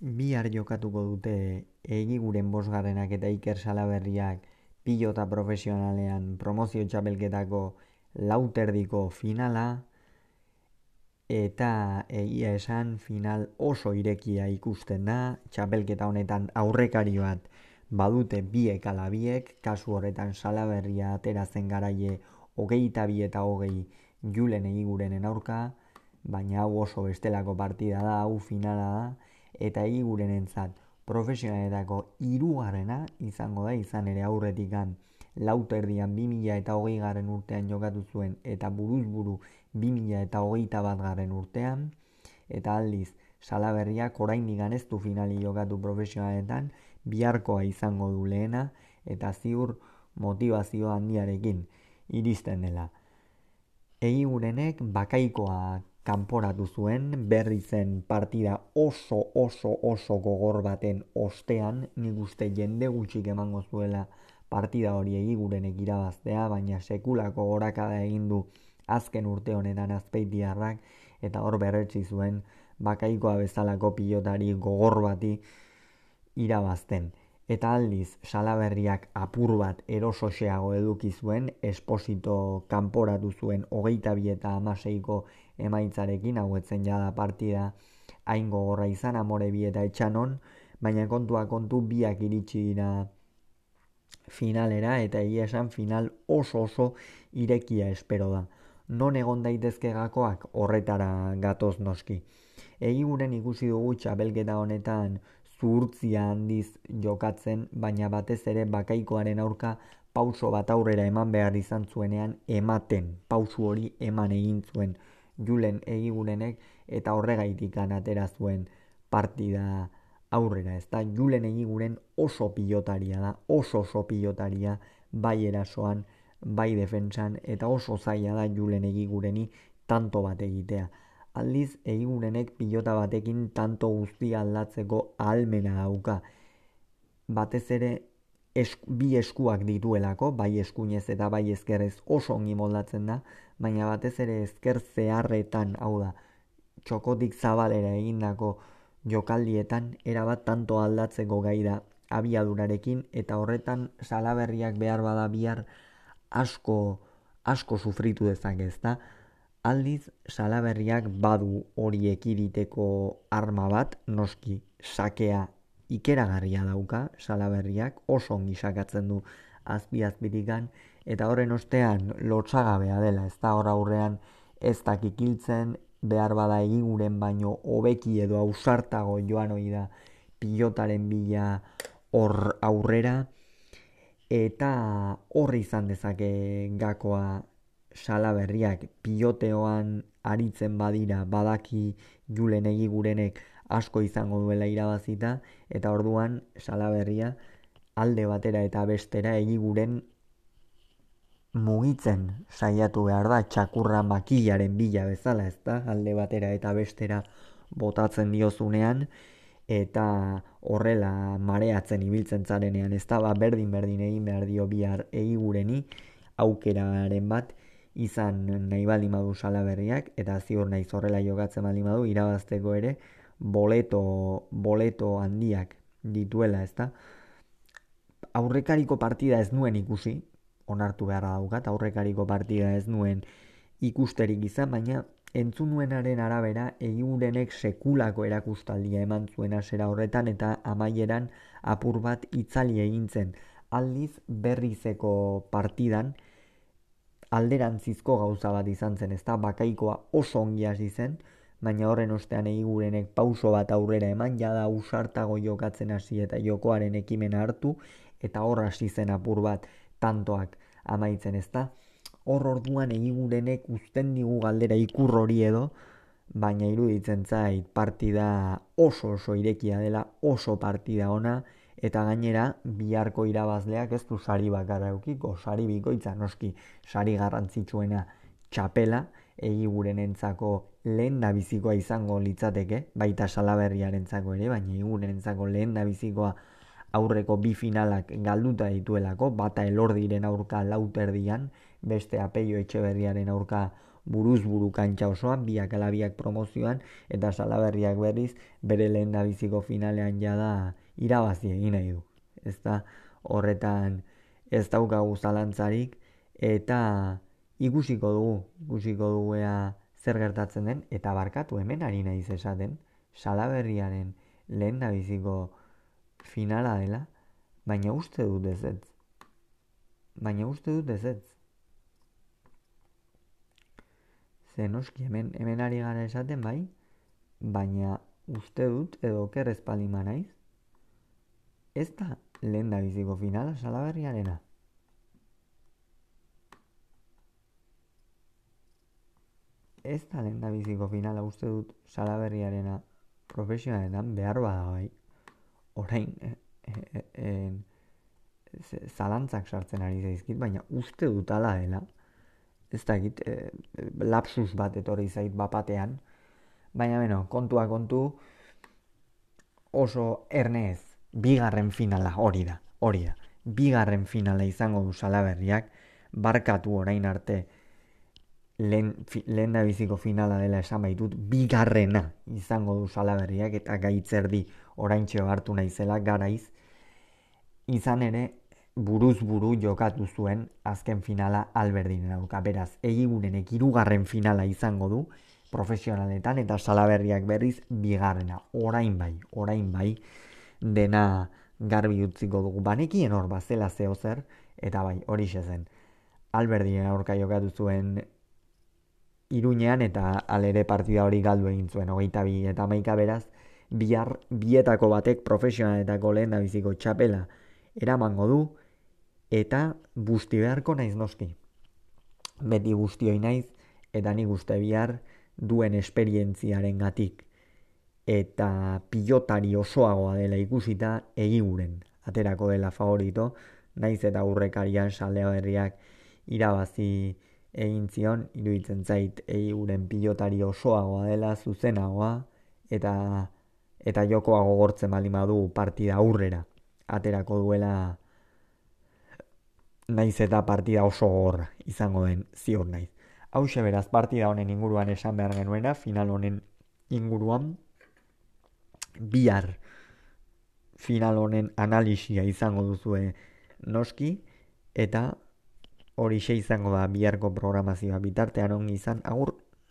Bihar jokatuko dute egiguren bosgarrenak eta Iker Salaberriak pilota profesionalean promozio txapelketako lauterdiko finala eta egia esan final oso irekia ikusten da. Txapelketa honetan aurrekari bat badute biek ala biek. Kasu horretan Salaberria atera zen garaie hogeita bi eta hogei julen egigurenen aurka. Baina hau oso bestelako partida da hau finala da eta egiguren entzat profesionaletako irugarrena izango da izan ere aurretikan lauterdian 2000 eta hogei garren urtean jokatu zuen eta buruz buru 2000 eta hogeita bat garren urtean eta aldiz salaberriak orain ez du finali jokatu profesionaletan biharkoa izango du lehena eta ziur motivazio handiarekin iristen dela. Egi gurenek bakaikoa kanporatu zuen, berri zen partida oso oso oso gogor baten ostean, nik uste jende gutxik emango zuela partida hori egigurenek irabaztea, baina sekulako gorakada egin du azken urte honetan azpeitiarrak eta hor berretsi zuen bakaikoa bezalako pilotari gogor bati irabazten. Eta aldiz salaberriak apur bat erososeago eduki zuen, esposito kanporatu zuen hogeita bi eta amaseiko emaitzarekin, hauetzen jada partida hain gogorra izan, amore bi eta etxanon, baina kontua kontu biak iritsi dira finalera eta egia esan final oso oso irekia espero da. Non egon daitezke gakoak horretara gatoz noski. Egi ikusi dugu txabelgeta honetan zuhurtzia handiz jokatzen, baina batez ere bakaikoaren aurka pauso bat aurrera eman behar izan zuenean ematen, pausu hori eman egin zuen julen egigurenek eta horregaitik atera zuen partida aurrera, ez da, julen egiguren oso pilotaria da, oso oso pilotaria bai erasoan, bai defensan, eta oso zaila da julen egigureni tanto bat egitea aldiz egigurenek pilota batekin tanto guzti aldatzeko ahalmena dauka. Batez ere bi eskuak dituelako, bai eskuinez eta bai ezkerrez oso ongi moldatzen da, baina batez ere ezker zeharretan, hau da, txokotik zabalera egindako jokaldietan, erabat tanto aldatzeko gai da abiadurarekin, eta horretan salaberriak behar bada bihar asko, asko sufritu dezak ez da, Aldiz, salaberriak badu hori ekiditeko arma bat, noski sakea ikeragarria dauka, salaberriak oso ongi sakatzen du azpi azpitikan, eta horren ostean lotxagabea dela, ez da hor aurrean ez dakikiltzen, behar bada egiguren baino hobeki edo ausartago joan hori da pilotaren bila hor aurrera, eta horri izan dezake gakoa salaberriak piloteoan aritzen badira badaki julen egigurenek asko izango duela irabazita eta orduan salaberria alde batera eta bestera egiguren mugitzen saiatu behar da txakurra makillaren bila bezala ez da alde batera eta bestera botatzen diozunean eta horrela mareatzen ibiltzen zarenean ez da ba, berdin berdin egin behar dio bihar egigureni aukeraren bat izan nahi baldin badu salaberriak eta ziur nahi zorrela jokatzen baldin badu irabazteko ere boleto, boleto handiak dituela ezta? Aurrekariko partida ez nuen ikusi onartu beharra daukat aurrekariko partida ez nuen ikusterik izan baina entzun nuenaren arabera egigurenek sekulako erakustaldia eman zuen asera horretan eta amaieran apur bat itzali egintzen aldiz berrizeko partidan alderantzizko gauza bat izan zen, ezta? Bakaikoa oso ongi hasi zen, baina horren ostean egigurenek pauso bat aurrera eman, jada usartago jokatzen hasi eta jokoaren ekimena hartu, eta hor hasi zen apur bat tantoak amaitzen ezta. Hor orduan egigurenek uzten digu galdera ikur hori edo, baina iruditzen zait partida oso oso irekia dela, oso partida ona, eta gainera biharko irabazleak ez du sari bakarra eukiko, sari bikoitza noski sari garrantzitsuena txapela, egi guren entzako lehen da bizikoa izango litzateke, baita salaberriaren ere, baina egi guren entzako lehen da bizikoa aurreko bi finalak galduta dituelako, bata elordiren aurka lauterdian, beste apeio etxe berriaren aurka buruz buru kantxa osoan, biak alabiak promozioan, eta salaberriak berriz, bere lehen da biziko finalean jada irabazi egin nahi du. Ez da horretan ez daukagu zalantzarik, eta ikusiko dugu, ikusiko dugu ea zer gertatzen den, eta barkatu hemen ari nahi esaten, salaberriaren lehen da biziko finala dela, baina uste dut ez. Baina uste dut ez ez. Zen oski, hemen, hemen ari gara esaten bai, baina uste dut edo kerrez palima naiz, ez da lehen da biziko finala salaberriarena. Ez da lehen da biziko finala uste dut salaberriarena profesionaletan behar bada bai. Orain, eh, eh, eh, zalantzak sartzen ari zaizkit, baina uste dut ala dela. Ez da egit, e, lapsus bat etorri zait bapatean, baina beno, kontua kontu oso ernez, bigarren finala hori da, hori da, bigarren finala izango du salaberriak, barkatu orain arte lehen, lehen da biziko finala dela esan baitut, bigarrena izango du salaberriak eta gaitzerdi orain txeo hartu naizela garaiz, izan ere buruz buru jokatu zuen azken finala alberdinen aurka. Beraz, egigunenek irugarren finala izango du profesionaletan eta salaberriak berriz bigarrena. Orain bai, orain bai, dena garbi utziko dugu. Banekien hor bazela zeo zer, eta bai, hori zen. Alberdinen aurka jokatu zuen iruñean eta alere partida hori galdu egin zuen, hogeita bi eta maika beraz, bihar bietako batek profesionaletako lehen da biziko txapela eramango du, eta busti beharko naiz noski. Beti guztioi naiz, eta nik uste bihar duen esperientziaren gatik. Eta pilotari osoagoa dela ikusita egiguren. Aterako dela favorito, naiz eta urrekarian saleo herriak irabazi egin zion, iruditzen zait egiguren pilotari osoagoa dela zuzenagoa, eta eta jokoago gortzen bali du partida aurrera. Aterako duela naiz eta partida oso gorra izango den ziur naiz. Hau beraz partida honen inguruan esan behar genuena, final honen inguruan bihar final honen analisia izango duzue noski eta hori xe izango da biharko programazioa bitartean ongi izan, agur!